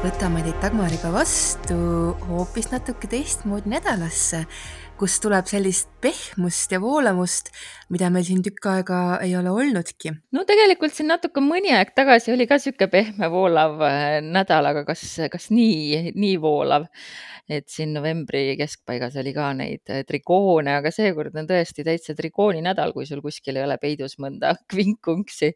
võtame teid Dagmariga vastu hoopis natuke teistmoodi nädalasse, kus tuleb sellist pehmust ja voolamust, mida meil siin tükk aega ei ole olnudki. no tegelikult siin natuke mõni aeg tagasi oli ka sihuke pehme voolav äh, nädal, aga kas, kas nii, nii voolav? et siin novembri keskpaigas oli ka neid äh, trikoone, aga seekord on tõesti täitsa trikooni nädal, kui sul kuskil ei ole peidus mõnda kvinkunksi.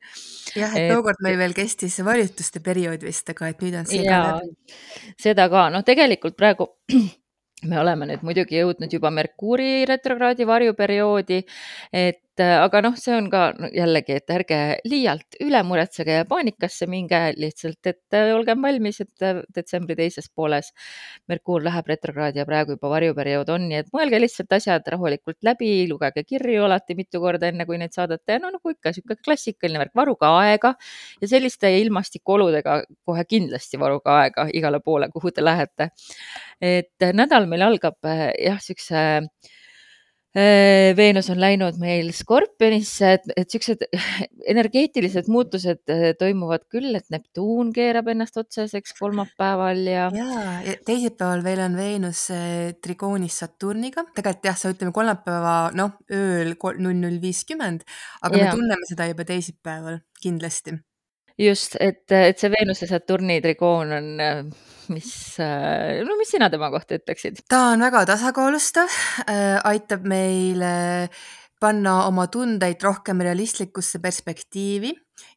jah, et tookord meil veel kestis varjutuste periood vist, aga et nüüd on see ka ja läbi. seda ka, noh, tegelikult praegu me oleme nüüd muidugi jõudnud juba Merkuuri retrokraadi varjuperioodi, et aga noh, see on ka no, jällegi, et ärge liialt üle muretsege ja paanikasse minge, lihtsalt, et olgem valmis, et detsembri teises pooles Merkuur läheb retrokraadi ja praegu juba varjuperiood on, nii et mõelge lihtsalt asjad rahulikult läbi, lugege kirju alati mitu korda, enne kui neid saadate ja no nagu ikka, niisugune klassikaline värk, varuge aega ja selliste ilmastikuoludega kohe kindlasti varuge aega igale poole, kuhu te lähete. et nädal meil algab jah, niisuguse Veenus on läinud meil Skorpionisse, et, et siuksed energeetilised muutused toimuvad küll, et Neptuun keerab ennast otseseks kolmapäeval ja. ja, ja teisipäeval veel on Veenus trigoonis Saturniga, tegelikult jah, sa ütleme kolmapäeva noh, ööl null null viiskümmend, aga ja. me tunneme seda juba teisipäeval kindlasti just, et, et see Veenuse Saturni trigoon on, mis, no mis sina tema kohta ütleksid? ta on väga tasakaalustav äh,, aitab meil panna oma tundeid rohkem realistlikusse perspektiivi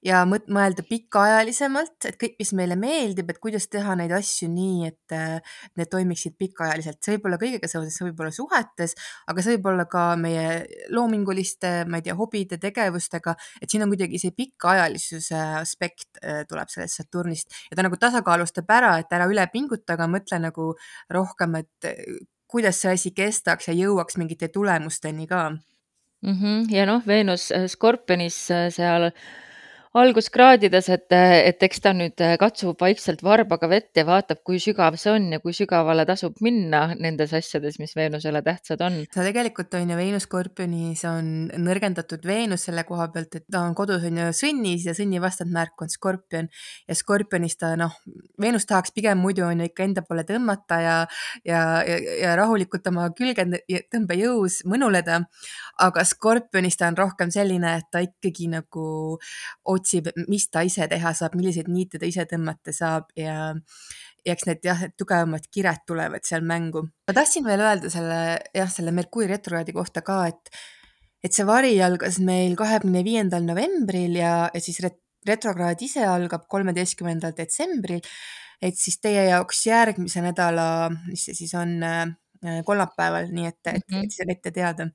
ja mõelda pikaajalisemalt, et kõik, mis meile meeldib, et kuidas teha neid asju nii, et need toimiksid pikaajaliselt. see võib olla kõigega seoses, see võib olla suhetes, aga see võib olla ka meie loominguliste, ma ei tea, hobide, tegevustega, et siin on kuidagi see pikaajalisuse aspekt äh, tuleb sellest Saturnist ja ta nagu tasakaalustab ära, et ära üle pinguta, aga mõtle nagu rohkem, et kuidas see asi kestaks ja jõuaks mingite tulemusteni ka mm. -hmm. ja noh, Veenus Skorpionis seal alguskraadides, et, et eks ta nüüd katsub vaikselt varbaga vett ja vaatab, kui sügav see on ja kui sügavale tasub minna nendes asjades, mis Veenusele tähtsad on. ta tegelikult on ju Veenus Skorpionis on nõrgendatud Veenus selle koha pealt, et ta on kodus on ju sõnnis ja sõnni vastandmärk on Skorpion ja Skorpionis ta noh, Veenus tahaks pigem muidu on ju ikka enda poole tõmmata ja, ja, ja, ja rahulikult oma külge tõmbejõus mõnuleda. aga Skorpionis ta on rohkem selline, et ta ikkagi nagu otsib, mis ta ise teha saab, milliseid niite ta ise tõmmata saab ja ja eks need jah, tugevamad kired tulevad seal mängu. ma tahtsin veel öelda selle jah, selle Merkuuri retrokraadi kohta ka, et et see vari algas meil kahekümne viiendal novembril ja, ja siis ret retrokraad ise algab kolmeteistkümnendal detsembril. et siis teie jaoks järgmise nädala, mis see siis on Äh, kolmapäeval, nii et, et, et see on ette teada.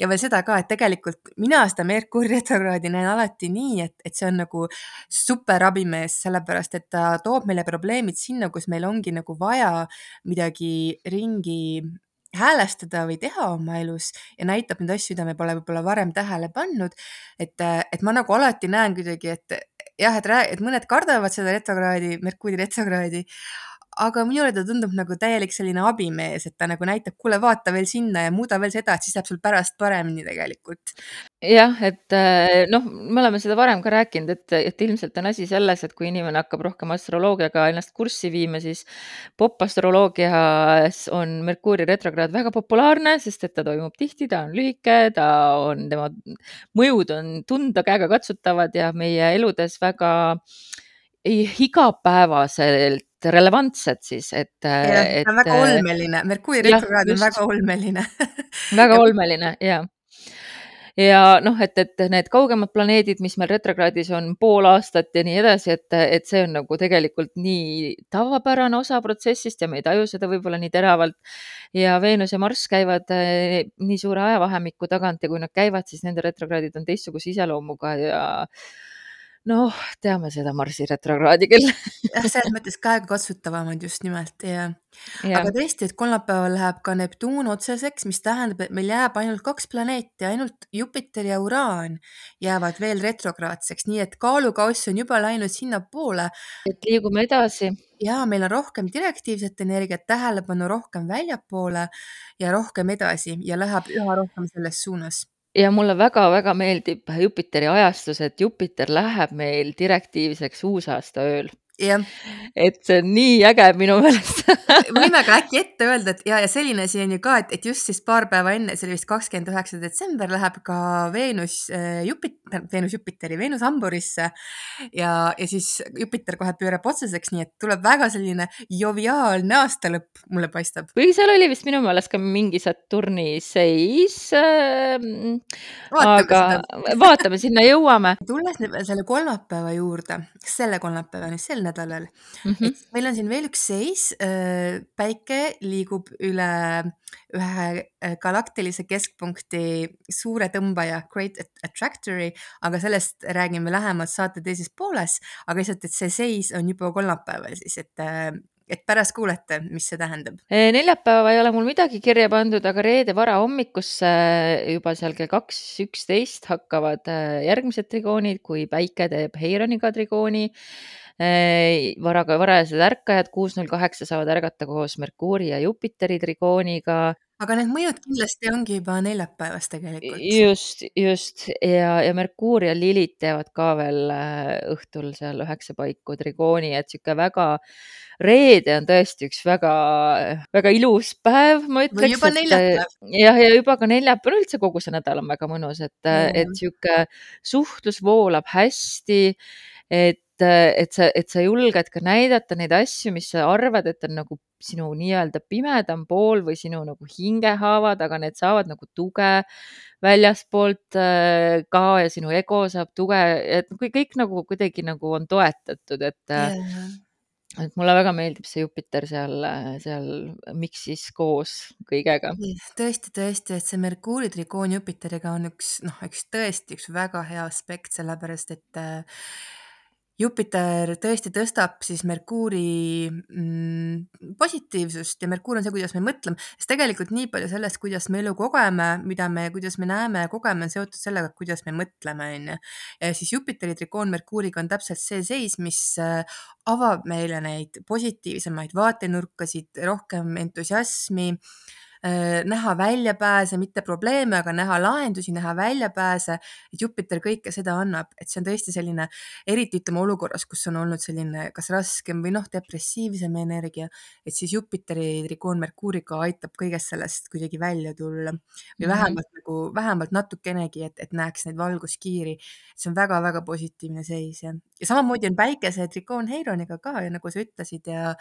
ja veel seda ka, et tegelikult mina seda Merkuuri retrokraadi näen alati nii, et, et see on nagu super abimees, sellepärast et ta toob meile probleemid sinna, kus meil ongi nagu vaja midagi ringi häälestada või teha oma elus ja näitab neid asju, mida me pole võib-olla varem tähele pannud. et, et ma nagu alati näen kuidagi, et jah, et, et mõned kardavad seda retrokraadi, Merkuuri retrokraadi aga minule ta tundub nagu täielik selline abimees, et ta nagu näitab, kuule, vaata veel sinna ja muuda veel seda, et siis läheb sul pärast paremini tegelikult. jah, et äh, noh, me oleme seda varem ka rääkinud, et, et ilmselt on asi selles, et kui inimene hakkab rohkem astroloogiaga ennast kurssi viima, siis popastroloogias on Merkuuri retrokraad väga populaarne, sest et ta toimub tihti, ta on lühike, ta on, tema mõjud on tunda, käegakatsutavad ja meie eludes väga igapäevaselt relevantsed siis, et. ta on väga olmeline, Merkuuri retrokraad on väga olmeline väga olmeline ja ja noh, et, et need kaugemad planeedid, mis meil retrokraadis on pool aastat ja nii edasi, et, et see on nagu tegelikult nii tavapärane osa protsessist ja me ei taju seda võib-olla nii teravalt. ja Veenus ja Marss käivad eh, nii suure ajavahemiku tagant ja kui nad käivad, siis nende retrokraadid on teistsuguse iseloomuga ja noh, teame seda Marsi retrokraadi küll jah, selles mõttes käegakatsutavamad just nimelt ja, ja. aga tõesti, et kolmapäeval läheb ka Neptuun otseseks, mis tähendab, et meil jääb ainult kaks planeeti, ainult Jupiter ja Uraan jäävad veel retrograadseks, nii et kaalukauss on juba läinud sinnapoole. et liigume edasi. ja meil on rohkem direktiivset energiat, tähelepanu rohkem väljapoole ja rohkem edasi ja läheb üha rohkem selles suunas ja mulle väga-väga meeldib Jupiteri ajastus, et Jupiter läheb meil direktiivseks uusaastaööl. Jah. et see on nii äge minu meelest võime ka äkki ette öelda, et ja, ja selline asi on ju ka, et, et just siis paar päeva enne, see oli vist kakskümmend üheksa detsember, läheb ka Veenus äh, Jupiter, Veenus Jupiteri, Veenus Hamburisse ja, ja siis Jupiter kohe pöörab otseseks, nii et tuleb väga selline joviaalne aastalõpp, mulle paistab. või seal oli vist minu meelest ka mingi Saturni seis äh,. aga seda. vaatame, sinna jõuame. tulles selle kolmapäeva juurde, selle kolmapäevani, sel nädalal mm. -hmm. et meil on siin veel üks seis. päike liigub üle ühe äh, galaktilise keskpunkti suure tõmbaja Great Attractory, aga sellest räägime lähemalt saate teises pooles, aga lihtsalt, et see seis on juba kolmapäeval siis, et äh, et pärast kuulete, mis see tähendab. Eh, neljapäeva ei ole mul midagi kirja pandud, aga reede varahommikusse juba seal kell kaks üksteist hakkavad äh, järgmised trigoonid, kui päike teeb Heironiga trigooni. Varaga, varajased ärkajad kuus null kaheksa saavad ärgata koos Merkuuri ja Jupiteri trigooniga. aga need mõjud kindlasti ongi juba neljapäevas tegelikult. just, just ja, ja Merkuur ja Lilith teevad ka veel äh, õhtul seal üheksa paiku trigooni, et sihuke väga, reede on tõesti üks väga, väga ilus päev, ma ütleks. või juba neljapäev. jah, ja juba ka neljapäev, üldse kogu see nädal on väga mõnus, et, et sihuke suhtlus voolab hästi, et et sa, et sa julged ka näidata neid asju, mis sa arvad, et on nagu sinu nii-öelda pimedam pool või sinu nagu hingehaavad, aga need saavad nagu tuge väljaspoolt ka ja sinu ego saab tuge, et kõik, kõik nagu kuidagi nagu on toetatud, et yeah. et mulle väga meeldib see Jupiter seal, seal miksis koos kõigega. tõesti, tõesti, et see Merkuuri trikoon Jupiteriga on üks, noh, üks tõesti üks väga hea aspekt, sellepärast et äh, Jupiter tõesti tõstab siis Merkuuri mm, positiivsust ja Merkuur on see, kuidas me mõtleme, sest tegelikult nii palju sellest, kuidas me elu kogeme, mida me, kuidas me näeme ja kogeme, on seotud sellega, kuidas me mõtleme, onju. ja siis Jupiteri trikoon Merkuuriga on täpselt see seis, mis äh, avab meile neid positiivsemaid vaatenurkasid, rohkem entusiasmi näha väljapääse, mitte probleeme, aga näha lahendusi, näha väljapääse. et Jupiter kõike seda annab, et see on tõesti selline, eriti ütleme olukorras, kus on olnud selline kas raskem või noh, depressiivsem energia, et siis Jupiteri trikoon Merkuuriga aitab kõigest sellest kuidagi välja tulla või mm -hmm. vähemalt nagu, vähemalt natukenegi, et, et näeks neid valguskiiri. see on väga-väga positiivne seis ja, ja samamoodi on päikese trikoon Heironiga ka ja nagu sa ütlesid ja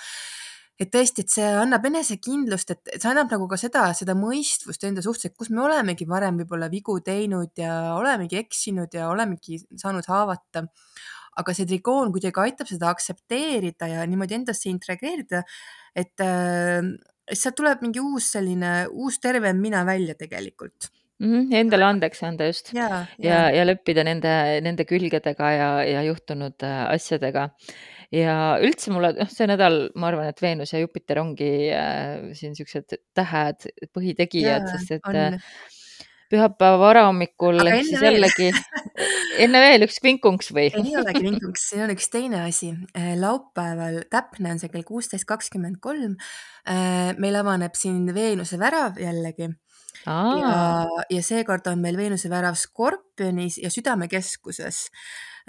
et tõesti, et see annab enesekindlust, et see annab nagu ka seda, seda mõistvust enda suhtes, et kus me olemegi varem võib-olla vigu teinud ja olemegi eksinud ja olemegi saanud haavata. aga see trigoon kuidagi aitab seda aktsepteerida ja niimoodi endasse integreerida, et äh, sealt tuleb mingi uus selline, uus tervem mina välja tegelikult mm. -hmm, endale andeks anda just ja, ja, ja, ja leppida nende, nende külgedega ja, ja juhtunud asjadega ja üldse mulle, noh, see nädal, ma arvan, et Veenus ja Jupiter ongi äh, siin siuksed tähed, põhitegijad, sest et on. äh, pühapäeva varahommikul ehk siis jällegi enne veel üks kvinkunks või? ei olegi kvinkunks, siin on üks teine asi. laupäeval, täpne on see kell kuusteist kakskümmend kolm. meil avaneb siin Veenuse värav jällegi. ja, ja seekord on meil Veenuse värav Skorpionis ja südamekeskuses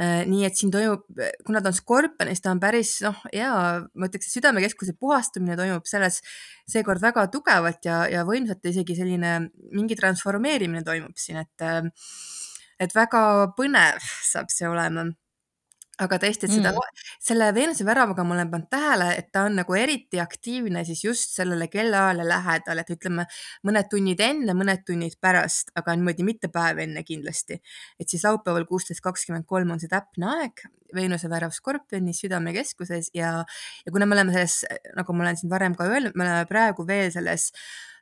nii et siin toimub, kuna ta on skorpionis, ta on päris noh, hea, ma ütleks, südamekeskuse puhastumine toimub selles seekord väga tugevalt ja, ja võimsalt isegi selline mingi transformeerimine toimub siin, et, et väga põnev saab see olema aga tõesti, et seda mm., selle Veenuse väravaga ma olen pannud tähele, et ta on nagu eriti aktiivne siis just sellele kellaajale lähedal, et ütleme mõned tunnid enne, mõned tunnid pärast, aga niimoodi mitte päev enne kindlasti. et siis laupäeval kuusteist kakskümmend kolm on see täpne aeg, Veenuse värav Skorpionis südamekeskuses ja, ja kuna me oleme selles, nagu ma olen siin varem ka öelnud, me oleme praegu veel selles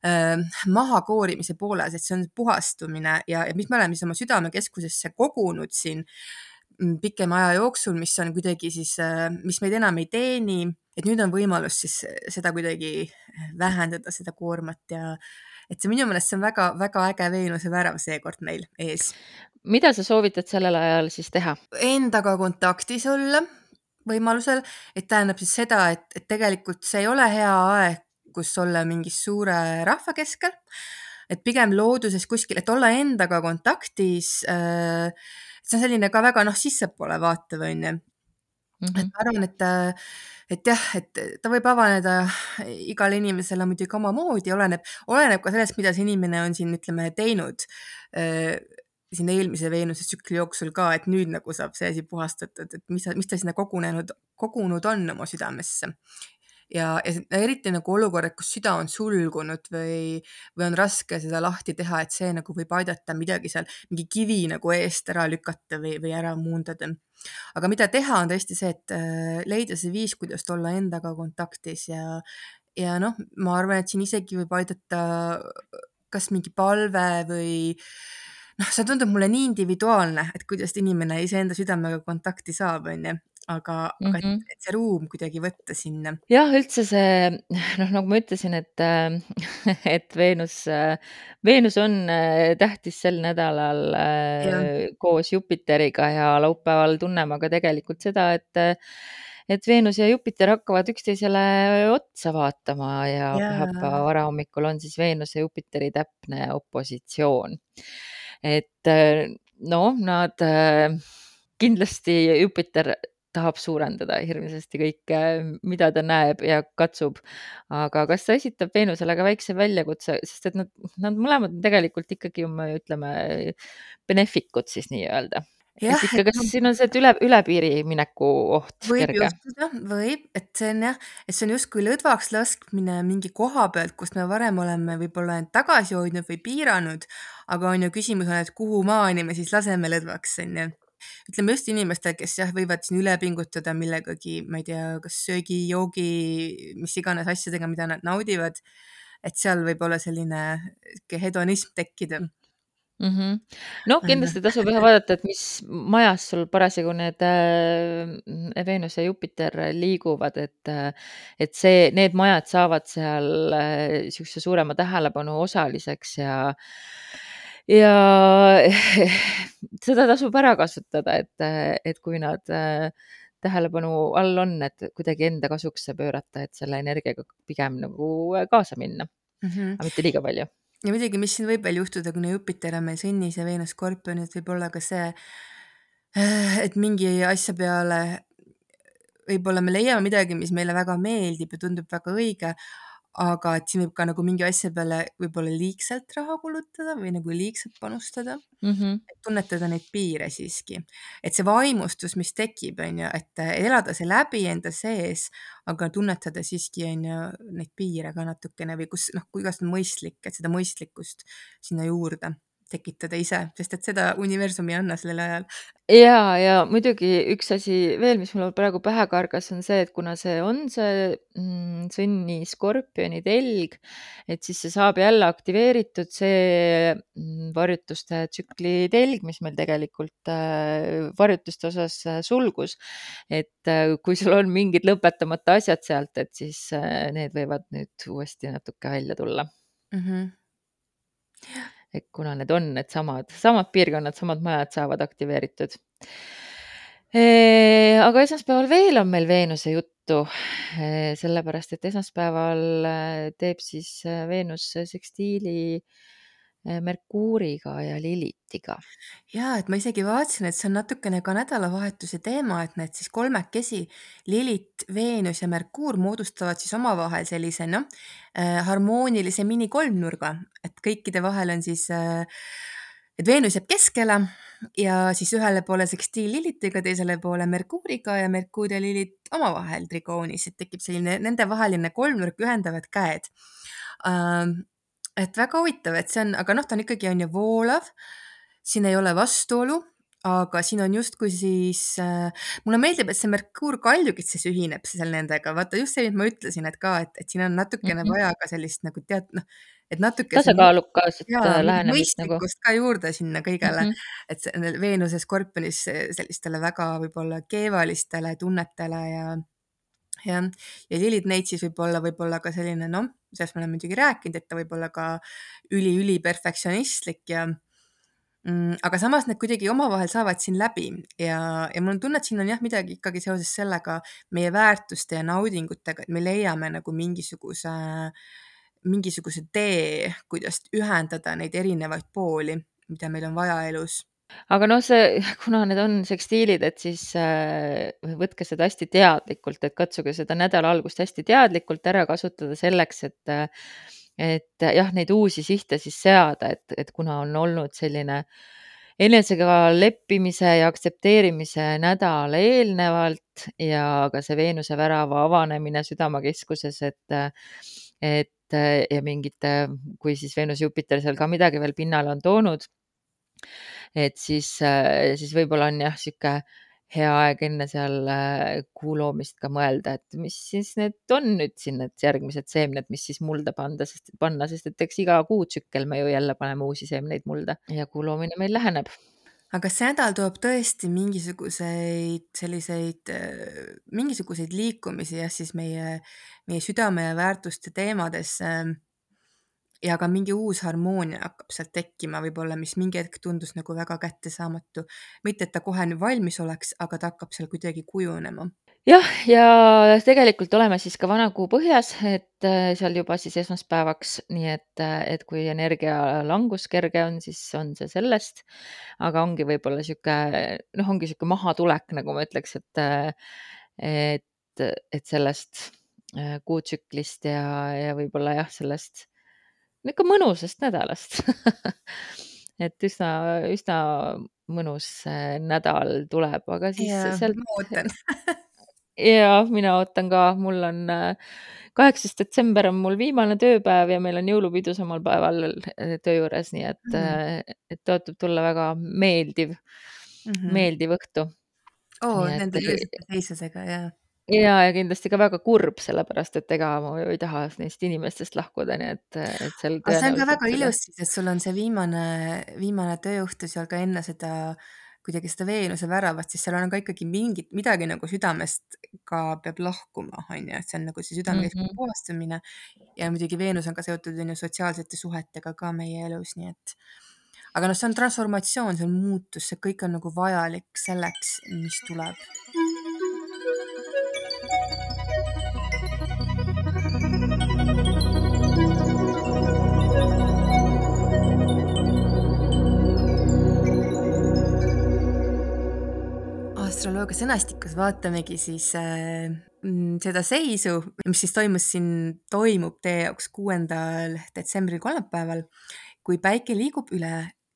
äh, mahakoorimise pooles, et see on puhastumine ja, ja mis me oleme siis oma südamekeskusesse kogunud siin pikema aja jooksul, mis on kuidagi siis, mis meid enam ei teeni, et nüüd on võimalus siis seda kuidagi vähendada, seda koormat ja et see minu meelest see on väga-väga äge Veenuse värav seekord meil ees. mida sa soovitad sellel ajal siis teha? Endaga kontaktis olla võimalusel, et tähendab siis seda, et, et tegelikult see ei ole hea aeg, kus olla mingi suure rahva keskel et pigem looduses kuskil, et olla endaga kontaktis äh,. See on selline ka väga noh, sissepoole vaatev onju et ma arvan, et, et jah, et ta võib avaneda igale inimesele muidugi omamoodi, oleneb, oleneb ka sellest, mida see inimene on siin, ütleme, teinud äh, siin eelmise Veenuse tsükli jooksul ka, et nüüd nagu saab see asi puhastatud, et mis, mis ta sinna kogunenud, kogunud on oma südamesse. Ja, ja eriti nagu olukorrad, kus süda on sulgunud või, või on raske seda lahti teha, et see nagu võib aidata midagi seal, mingi kivi nagu eest ära lükata või, või ära muundada. aga mida teha, on tõesti see, et äh, leida see viis, kuidas olla endaga kontaktis ja, ja noh, ma arvan, et siin isegi võib aidata kas mingi palve või noh, see tundub mulle nii individuaalne, et kuidas inimene iseenda südamega kontakti saab, onju aga mm, -hmm. aga et, Mhm. et see ruum kuidagi võtta sinna. jah, üldse see noh, nagu ma ütlesin, et et Veenus, Veenus on äh, tähtis sel nädalal äh, koos Jupiteriga ja laupäeval tunneme ka tegelikult seda, et et Veenus ja Jupiter hakkavad üksteisele otsa vaatama ja pühapäeva jaa, varahommikul on siis Veenuse ja Jupiteri täpne opositsioon. et äh, noh, nad äh, kindlasti Jupiter tahab suurendada hirmsasti kõike, mida ta näeb ja katsub. aga kas ta esitab Veenusele ka väikse väljakutse, sest et nad, nad mõlemad on tegelikult ikkagi, ütleme, benefikud siis nii-öelda. et ikka, kas noh, siin on see, et üle, üle piiri mineku oht võib juhtuda, võib, et see on jah, et see on justkui lõdvaks laskmine mingi koha pealt, kust me varem oleme võib-olla end tagasi hoidnud või piiranud, aga on ju küsimus on, et kuhu maani me siis laseme lõdvaks, on ju ütleme just inimestel, kes jah, võivad siin üle pingutada millegagi, ma ei tea, kas söögi, joogi, mis iganes asjadega, mida nad naudivad. et seal võib olla selline hedonism tekkida. mm. -hmm. no kindlasti tasub jah vaadata, et mis majas sul parasjagu need äh, Veenus ja Jupiter liiguvad, et, äh, et see, need majad saavad seal niisuguse äh, suurema tähelepanu osaliseks ja ja seda tasub ära kasutada, et, et kui nad äh, tähelepanu all on, et kuidagi enda kasuks pöörata, et selle energiaga pigem nagu kaasa minna mm, -hmm. aga mitte liiga palju ja muidugi, mis siin võib veel juhtuda, kuna Jupiter on meil sõnnis ja Veenus skorpionis, võib olla ka see, et mingi asja peale võib-olla me leiame midagi, mis meile väga meeldib ja tundub väga õige, aga et siin võib ka nagu mingi asja peale võib-olla liigselt raha kulutada või nagu liigselt panustada mm. -hmm. et tunnetada neid piire siiski, et see vaimustus, mis tekib, on ju, et elada see läbi enda sees, aga tunnetada siiski on ju neid piire ka natukene või kus noh, kuidas on mõistlik, et seda mõistlikkust sinna juurde tekitada ise, sest et seda universum ei anna sellel ajal. ja, ja muidugi üks asi veel, mis mul praegu pähe kargas, on see, et kuna see on see mm, sõnni skorpioni telg, et siis see saab jälle aktiveeritud, see mm, varjutuste tsükli telg, mis meil tegelikult äh, varjutuste osas äh, sulgus. et äh, kui sul on mingid lõpetamata asjad sealt, et siis need võivad nüüd uuesti natuke välja tulla mm. -hmm et kuna need on needsamad, samad piirkonnad, samad majad saavad aktiveeritud. aga esmaspäeval veel on meil Veenuse juttu, sellepärast et esmaspäeval teeb siis Veenus sekstiili Merkuuriga ja Lilitiga. ja et ma isegi vaatasin, et see on natukene ka nädalavahetuse teema, et need siis kolmekesi, Lilit, Veenus ja Merkuur moodustavad siis omavahel sellise noh äh,, harmoonilise minikolmnurga, et kõikide vahel on siis äh, et Veenus jääb keskele ja siis ühele poole sekstiil Lilitiga, teisele poole Merkuuriga ja Merkuur ja Lilit omavahel trigoonis, et tekib selline nendevaheline kolmnurk, ühendavad käed. Ähm, et väga huvitav, et see on, aga noh, ta on ikkagi on ju voolav. siin ei ole vastuolu, aga siin on justkui siis äh,, mulle meeldib, et see Merkuur kaljukitses ühineb seal nendega, vaata just see, mis ma ütlesin, et ka, et, et siin on natukene mm -hmm. vaja ka sellist nagu tead, noh, et natuke. tasakaalukas äh, lähenemist nagu. ka juurde sinna kõigele mm, -hmm. et Veenuse skorpionis sellistele väga võib-olla keevalistele tunnetele ja jah, ja Lilith Neitsis võib olla võib-olla ka selline noh, sellest me oleme muidugi rääkinud, et ta võib olla ka üli-üli perfektsionistlik ja mm, aga samas need kuidagi omavahel saavad siin läbi. Ja, ja mul on tunne, et siin on jah, midagi ikkagi seoses sellega meie väärtuste ja naudingutega, et me leiame nagu mingisuguse mingisuguse tee, kuidas ühendada neid erinevaid pooli, mida meil on vaja elus aga noh, see, kuna need on sekstiilid, et siis äh, võtke seda hästi teadlikult, et katsuge seda nädala algust hästi teadlikult ära kasutada selleks, et et jah, neid uusi sihte siis seada, et, et kuna on olnud selline enesega leppimise ja aktsepteerimise nädal eelnevalt ja ka see Veenuse värava avanemine südamakeskuses, et, et ja mingite, kui siis Veenus, Jupiter seal ka midagi veel pinnale on toonud et siis, äh, siis võib-olla on jah, sihuke hea aeg enne seal äh, kuu loomist ka mõelda, et mis siis need on nüüd siin need järgmised seemned, mis siis mulda panda, sest panna, sest et eks iga kuutsükkel me ju jälle paneme uusi seemneid mulda. Ja kuu loomine meil läheneb. Aga see nädal toob tõesti mingisuguseid selliseid, äh, mingisuguseid liikumisi jah, siis meie, meie südame ja väärtuste teemadesse ja ka mingi uus harmoonia hakkab sealt tekkima võib-olla, mis mingi hetk tundus nagu väga kättesaamatu. mitte, et ta kohe nüüd valmis oleks, aga ta hakkab seal kuidagi kujunema. jah, ja tegelikult oleme siis ka vana kuu põhjas, et äh, seal juba siis esmaspäevaks, nii et, äh, et kui energialangus kerge on, siis on see sellest. aga ongi võib-olla sihuke, noh, ongi sihuke mahatulek, nagu ma ütleks, et, äh, et, et sellest kuutsüklist ja, ja võib-olla jah, sellest ikka mõnusast nädalast et üsna, üsna mõnus nädal tuleb, aga siis ja, sealt. ma ootan ja mina ootan ka, mul on kaheksas detsember on mul viimane tööpäev ja meil on jõulupidu samal päeval äh, töö juures, nii et mm, -hmm. et tõotab tulla väga meeldiv mm, -hmm. meeldiv õhtu. oo, nende ilusate seisusega ja ja, ja kindlasti ka väga kurb, sellepärast et ega ma ju ei taha neist inimestest lahkuda, nii et, et seal aga see on ka väga ilus siis, et sul on see viimane, viimane tööõhtu seal ka enne seda kuidagi seda Veenuse väravat, siis seal on ka ikkagi mingit, midagi nagu südamest ka peab lahkuma, on ju, et see on nagu see südamekeskuse mm -hmm. puhastumine ja muidugi Veenus on ka seotud on ju sotsiaalsete suhetega ka meie elus, nii et aga noh, see on transformatsioon, see on muutus, see kõik on nagu vajalik selleks, mis tuleb astroloogia sõnastikus vaatamegi siis äh, mm, seda seisu, mis siis toimus siin, toimub teie jaoks kuuendal detsembril kolmapäeval, kui päike liigub üle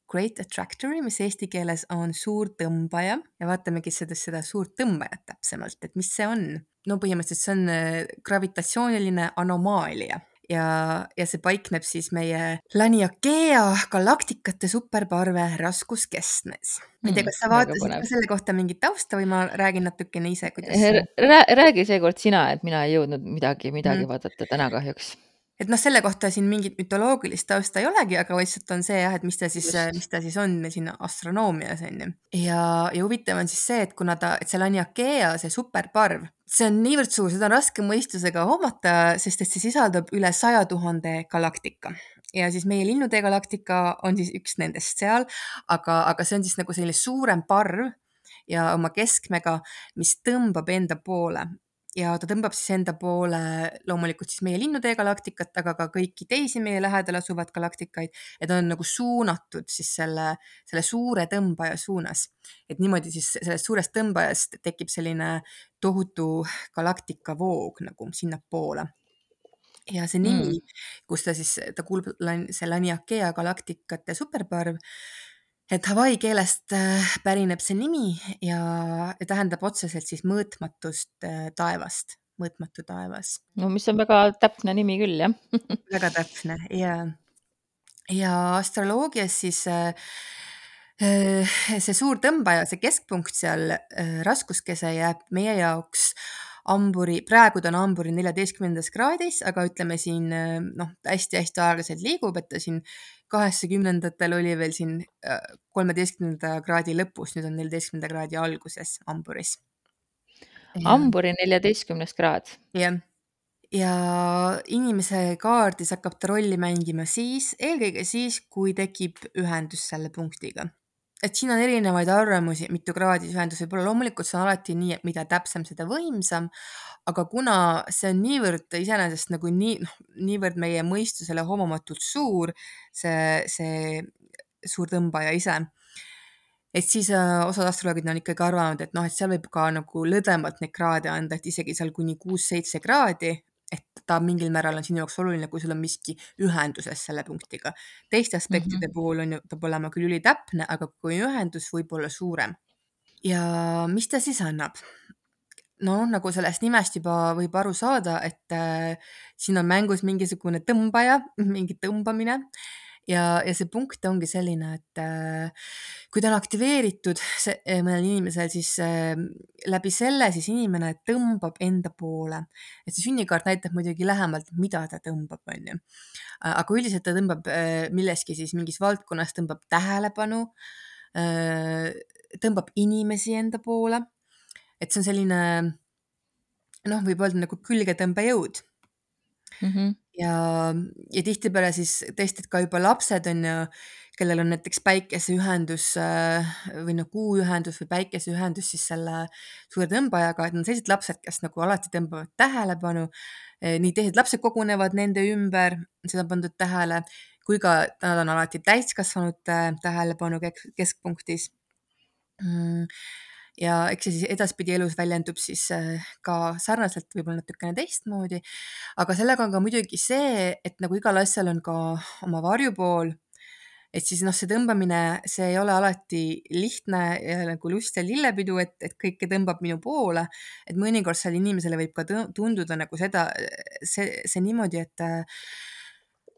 Great Attractory, mis eesti keeles on suur tõmbaja ja vaatamegi seda, seda suurt tõmbajat täpsemalt, et mis see on. no põhimõtteliselt see on äh, gravitatsiooniline anomaalia ja, ja see paikneb siis meie Laniakea galaktikate superparve raskuskeskmes. ma ei tea, kas sa Mm, vaatasid ka selle kohta mingit tausta või ma räägin natukene ise, kuidas rää- räägi seekord sina, et mina ei jõudnud midagi, midagi Mhm. vaadata täna kahjuks. Et noh, selle kohta siin mingit mütoloogilist tausta ei olegi, aga lihtsalt on see jah, et mis ta siis, mis ta siis on siin astronoomias on ju. ja, ja huvitav on siis see, et kuna ta, et see Laniakea, see superparv, see on niivõrd suur, seda on raske mõistusega hoomata, sest et see sisaldab üle saja tuhande galaktika. Ja siis meie linnutee galaktika on siis üks nendest seal, aga, aga see on siis nagu selline suurem parv ja oma keskmega, mis tõmbab enda poole ja ta tõmbab siis enda poole loomulikult siis meie linnutee galaktikat, aga ka kõiki teisi meie lähedal asuvaid galaktikaid ja ta on nagu suunatud siis selle, selle suure tõmbaja suunas. et niimoodi siis sellest suurest tõmbajast tekib selline tohutu galaktikavoog nagu sinnapoole ja see nimi Mm. kus ta siis, ta kuulub, see Laniakea galaktikate superparv, et Hawaii keelest äh, pärineb see nimi ja, tähendab otseselt siis mõõtmatust äh, taevast, mõõtmatu taevas. no mis on väga täpne nimi küll, jah väga täpne ja, ja astroloogias siis äh, see suur tõmbaja, see keskpunkt seal raskuskese jääb meie jaoks hamburi, praegu ta on hamburi neljateistkümnendas kraadis, aga ütleme siin noh, hästi-hästi aeglaselt liigub, et ta siin kaheksakümnendatel oli veel siin äh, kolmeteistkümnenda kraadi lõpus, nüüd on neljateistkümnenda kraadi alguses hamburis. hamburi neljateistkümnes kraad. jah, ja inimese kaardis hakkab ta rolli mängima siis, eelkõige siis, kui tekib ühendus selle punktiga. Et siin on erinevaid arvamusi, mitu kraadi see ühendus võib olla. loomulikult see on alati nii, et mida täpsem, seda võimsam, aga kuna see on niivõrd iseenesest nagu nii, noh, niivõrd meie mõistusele homamatult suur, see, see suur tõmbaja ise, et siis äh, osad astroloogid on ikkagi arvanud, et noh, et seal võib ka nagu lõdvemalt neid kraade anda, et isegi seal kuni kuus-seitse kraadi, ta mingil määral on sinu jaoks oluline, kui sul on miski ühenduses selle punktiga. teiste aspektide mm -hmm. puhul on ju, peab olema küll ülitäpne, aga kui ühendus võib olla suurem. ja mis ta siis annab? noh, nagu sellest nimest juba võib aru saada, et äh, siin on mängus mingisugune tõmbaja, mingi tõmbamine ja, ja see punkt ongi selline, et äh, kui ta on aktiveeritud see, äh, mõnel inimesel, siis äh, läbi selle siis inimene tõmbab enda poole. et see sünnikaart näitab muidugi lähemalt, mida ta tõmbab, on ju. aga üldiselt ta tõmbab äh, milleski siis mingis valdkonnas, tõmbab tähelepanu äh,, tõmbab inimesi enda poole. et see on selline noh, võib öelda nagu külgetõmbejõud mm. -hmm ja, ja tihtipeale siis tõesti, et ka juba lapsed on ju, kellel on näiteks päikeseühendus äh, või noh, kuuühendus või päikeseühendus siis selle suure tõmbajaga, et on sellised lapsed, kes nagu alati tõmbavad tähelepanu. Eh, nii teised lapsed kogunevad nende ümber, seda on pandud tähele, kui ka nad on alati täiskasvanute tähelepanu keskpunktis mm ja eks see siis edaspidi elus väljendub siis äh, ka sarnaselt, võib-olla natukene teistmoodi. aga sellega on ka muidugi see, et nagu igal asjal on ka oma varjupool, et siis noh, see tõmbamine, see ei ole alati lihtne nagu lust ja lillepidu, et, et kõike tõmbab minu poole. et mõnikord seal inimesele võib ka tunduda nagu seda, see, see niimoodi, et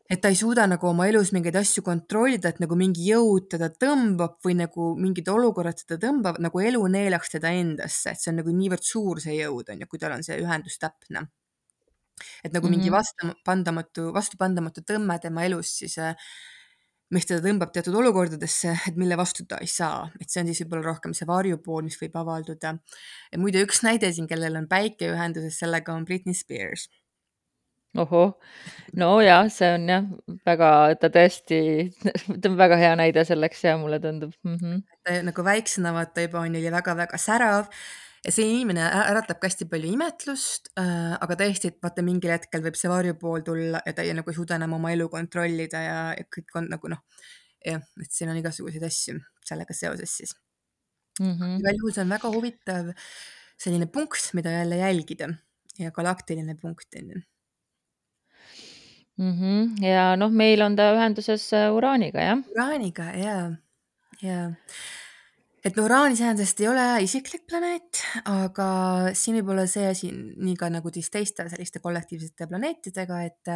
et ta ei suuda nagu oma elus mingeid asju kontrollida, et nagu mingi jõud teda tõmbab või nagu mingid olukorrad teda tõmbavad, nagu elu neelaks teda endasse, et see on nagu niivõrd suur see jõud on ju, kui tal on see ühendus täpne. et nagu mm -hmm. mingi Mhm. vastupandamatu, vastupandamatu tõmme tema elus siis äh, mis teda tõmbab teatud olukordadesse, et mille vastu ta ei saa, et see on siis võib-olla rohkem see varjupool, mis võib avalduda. muide, üks näide siin, kellel on päike ühenduses, sellega on Britney Spears ohoh, no ja see on jah, väga, ta tõesti, ta on väga hea näide selleks ja mulle tundub mm. -hmm. nagu väiksena vaata juba on, oli väga-väga särav ja see inimene äratab ka hästi palju imetlust äh,, aga tõesti, et vaata mingil hetkel võib see varjupool tulla ja ta ei nagu ei suuda enam oma elu kontrollida ja, ja kõik on nagu noh, jah, et siin on igasuguseid asju sellega seoses siis mm -hmm.. igal juhul see on väga huvitav selline punkt, mida jälle jälgida ja galaktiline punkt on ju -hmm. ja noh, meil on ta ühenduses äh, uraaniga, jah. uraaniga ja, ja et no Uraan iseenesest ei ole isiklik planeet, aga siin võib olla see asi nii ka nagu siis teiste selliste kollektiivsete planeetidega, et,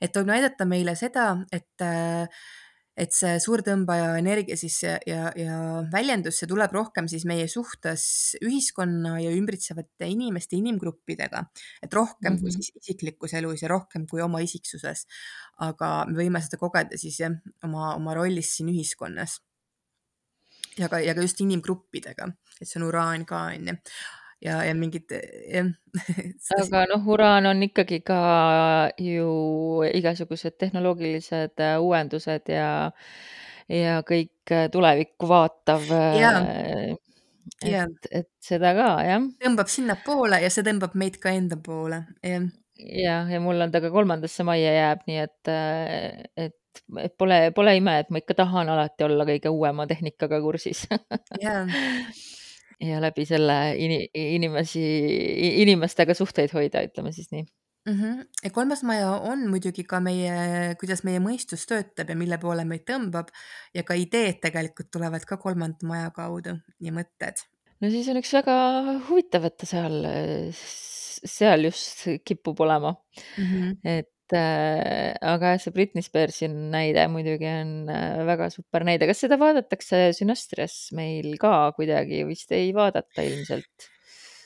et võib näidata meile seda, et et see suurtõmbaja energia siis ja, ja, ja väljendus, see tuleb rohkem siis meie suhtes ühiskonna ja ümbritsevate inimeste, inimgruppidega, et rohkem mm -hmm. kui Mhm. siis isiklikus elus ja rohkem kui oma isiksuses. aga me võime seda kogeda siis jah, oma, oma rollis siin ühiskonnas. ja ka, ja ka just inimgruppidega, et see on uraan ka onju ja, ja mingid jah aga noh, uraan on ikkagi ka ju igasugused tehnoloogilised äh, uuendused ja, ja kõik äh, tulevikku vaatav. ja, ja et, et seda ka jah. tõmbab sinnapoole ja see tõmbab meid ka enda poole, jah. jah, ja mul on ta ka kolmandasse majja jääb, nii et, äh, et, et pole, pole ime, et ma ikka tahan alati olla kõige uuema tehnikaga kursis ja ja läbi selle ini, inimesi, inimestega suhteid hoida, ütleme siis nii mm. -hmm. ja kolmas maja on muidugi ka meie, kuidas meie mõistus töötab ja mille poole meid tõmbab ja ka ideed tegelikult tulevad ka kolmanda maja kaudu ja mõtted. no siis on üks väga huvitav, et ta seal, seal just kipub olema mm. -hmm. et äh, aga see Britney Spearsi näide muidugi on äh, väga super näide. kas seda vaadatakse Sünastrias meil ka kuidagi, vist ei vaadata ilmselt?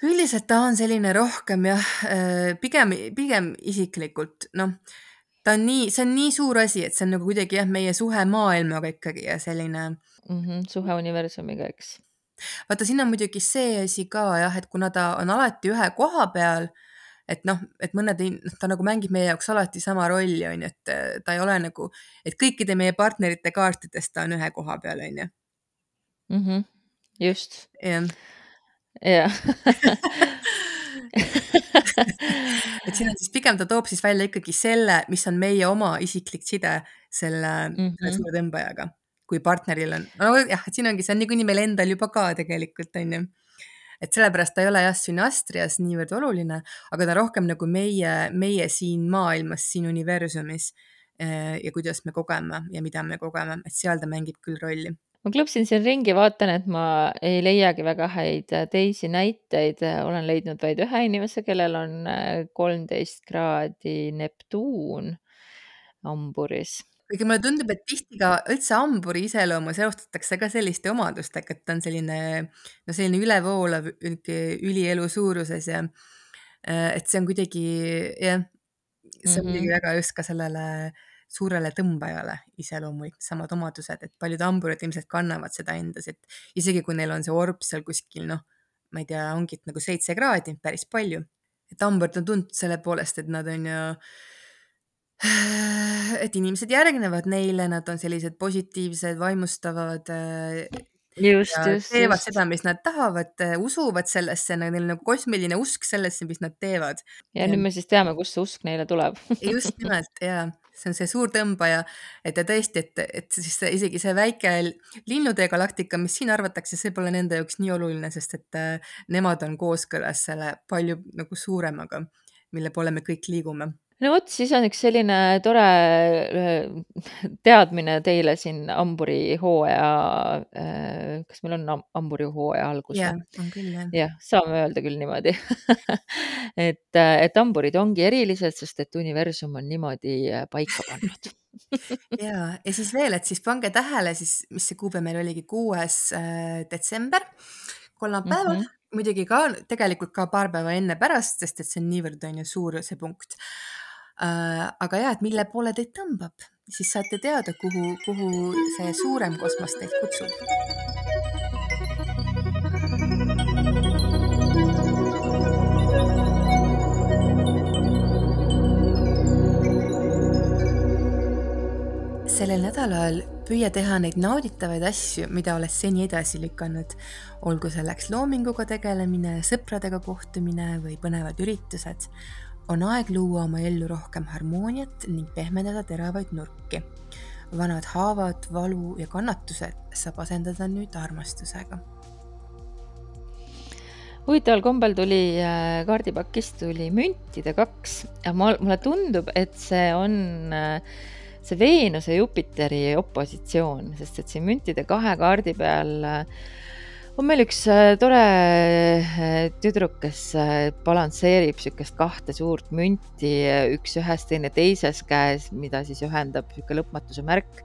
üldiselt ta on selline rohkem jah, pigem, pigem isiklikult, noh, ta on nii, see on nii suur asi, et see on nagu kuidagi jah, meie suhe maailmaga ikkagi ja selline mm. -hmm, suhe universumiga, eks. vaata, siin on muidugi see asi ka jah, et kuna ta on alati ühe koha peal, et noh, et mõned, noh, ta nagu mängib meie jaoks alati sama rolli, on ju, et ta ei ole nagu, et kõikide meie partnerite kaartides ta on ühe koha peal, on ju Mhm. Just. Jah. Jah. et siin on siis pigem ta toob siis välja ikkagi selle, mis on meie oma isiklik side selle, selle Mhm. suurtõmbajaga, kui partneril on nojah, et siin ongi, see on niikuinii meil endal juba ka tegelikult, on ju. Et sellepärast ta ei ole jah, sünastrias niivõrd oluline, aga ta rohkem nagu meie, meie siin maailmas, siin universumis äh, ja kuidas me kogeme ja mida me kogeme, et seal ta mängib küll rolli ma klõpsin siin ringi, vaatan, et ma ei leiagi väga häid äh, teisi näiteid, olen leidnud vaid ühe inimese, kellel on äh, kolmteist kraadi Neptuun hamburis. Kuigi mulle tundub, et tihti ka üldse hamburi iseloomu seostatakse ka selliste omadustega, et ta on selline, no selline ülevoolav, ülielu suuruses ja äh, et see on kuidagi jah, see on muidugi väga just ka sellele suurele tõmbajale iseloomulik, samad omadused, et paljud hamburid ilmselt kannavad seda endas, et isegi kui neil on see orb seal kuskil noh, ma ei tea, ongi nagu seitse kraadi, päris palju. et hamburid on tuntud selle poolest, et nad on ju et inimesed järgnevad neile, nad on sellised positiivsed, vaimustavad äh, just, just, teevad just. seda, mis nad tahavad, usuvad sellesse, neil on nagu kosmiline usk sellesse, mis nad teevad. ja nüüd me siis teame, kust see usk neile tuleb just nimelt ja see on see suur tõmbaja, et ja tõesti, et, et siis see, isegi see väike linnude galaktika, mis siin arvatakse, see pole nende jaoks nii oluline, sest et äh, nemad on kooskõlas selle palju nagu suuremaga, mille poole me kõik liigume no vot, siis on üks selline tore äh, teadmine teile siin hamburihooaja, äh, kas meil on ham- hamburihooaja algus jah, on küll jah. jah, saame öelda küll niimoodi et, äh, et hamburid ongi erilised, sest et universum on niimoodi paika pannud ja, ja siis veel, et siis pange tähele siis, mis see kuupäev meil oligi, kuues detsember, kolmapäeval mm. -hmm. muidugi ka tegelikult ka paar päeva enne pärast, sest et see on niivõrd on ju suur see punkt. Aga ja, et mille poole teid tõmbab, siis saate teada, kuhu, kuhu see suurem kosmos teid kutsub. sellel nädalal püüa teha neid nauditavaid asju, mida oled seni edasi lükanud. olgu selleks loominguga tegelemine, sõpradega kohtumine või põnevad üritused. On aeg luua oma ellu rohkem harmooniat ning pehmendada teravaid nurki. vanad haavad, valu ja kannatused saab asendada nüüd armastusega. huvitaval kombel tuli äh, kaardipakist tuli müntide kaks ja ma, mulle tundub, et see on äh, see Veenuse Jupiteri opositsioon, sest et siin müntide kahe kaardi peal äh, on meil üks äh, tore äh, tüdruk, kes äh, balansseerib niisugust kahte suurt münti, üks ühes, teine teises käes, mida siis ühendab niisugune lõpmatuse märk.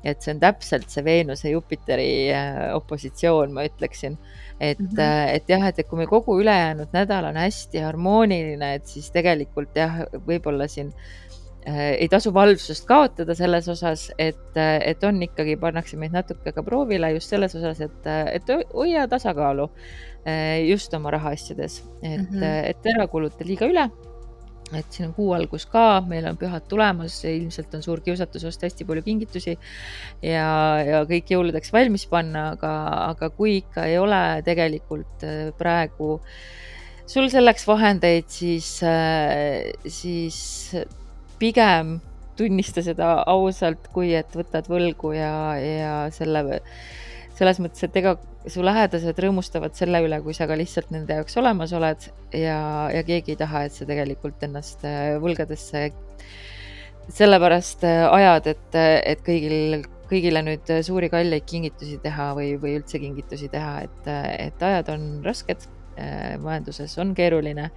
et see on täpselt see Veenuse Jupiteri opositsioon, ma ütleksin. et mm. -hmm. et jah, et, et kui meil kogu ülejäänud nädal on hästi harmooniline, et siis tegelikult jah, võib-olla siin ei tasu valvsust kaotada selles osas, et, et on ikkagi, pannakse meid natuke ka proovile just selles osas, et, et hoia tasakaalu äh, just oma rahaasjades, et mm. -hmm. et ära kuluta liiga üle. et siin on kuu algus ka, meil on pühad tulemas, ilmselt on suur kiusatus osta hästi palju kingitusi ja, ja kõik jõuludeks valmis panna, aga, aga kui ikka ei ole tegelikult äh, praegu sul selleks vahendeid, siis, siis pigem tunnista seda ausalt, kui et võtad võlgu ja, ja selle, selles mõttes, et ega su lähedased rõõmustavad selle üle, kui sa ka lihtsalt nende jaoks olemas oled ja, ja keegi ei taha, et sa tegelikult ennast äh, võlgadesse sellepärast äh, ajad, et, et kõigil, kõigile nüüd suuri kalleid kingitusi teha või, või üldse kingitusi teha, et, et ajad on rasked, äh, majanduses on keeruline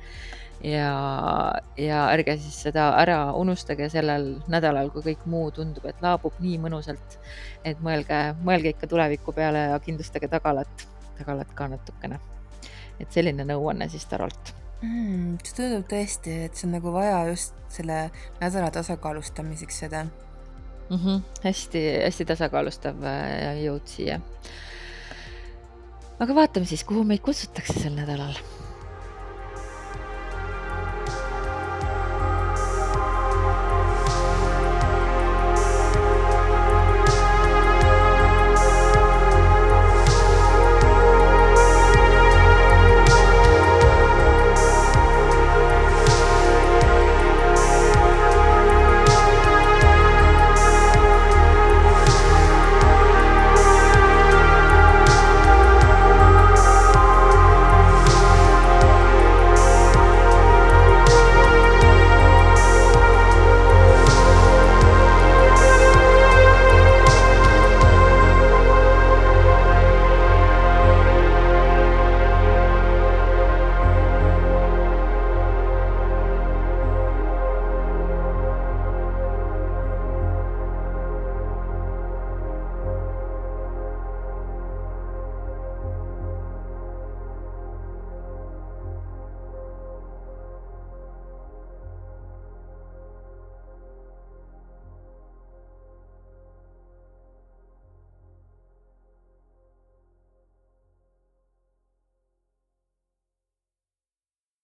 ja, ja ärge siis seda ära unustage sellel nädalal, kui kõik muu tundub, et laabub nii mõnusalt. et mõelge, mõelge ikka tuleviku peale ja kindlustage tagalat, tagalat ka natukene. et selline nõuanne siis Tarolt mm,. see tundub tõesti, et see on nagu vaja just selle nädala tasakaalustamiseks seda mm. -hmm. hästi-hästi tasakaalustav jõud siia. aga vaatame siis, kuhu meid kutsutakse sel nädalal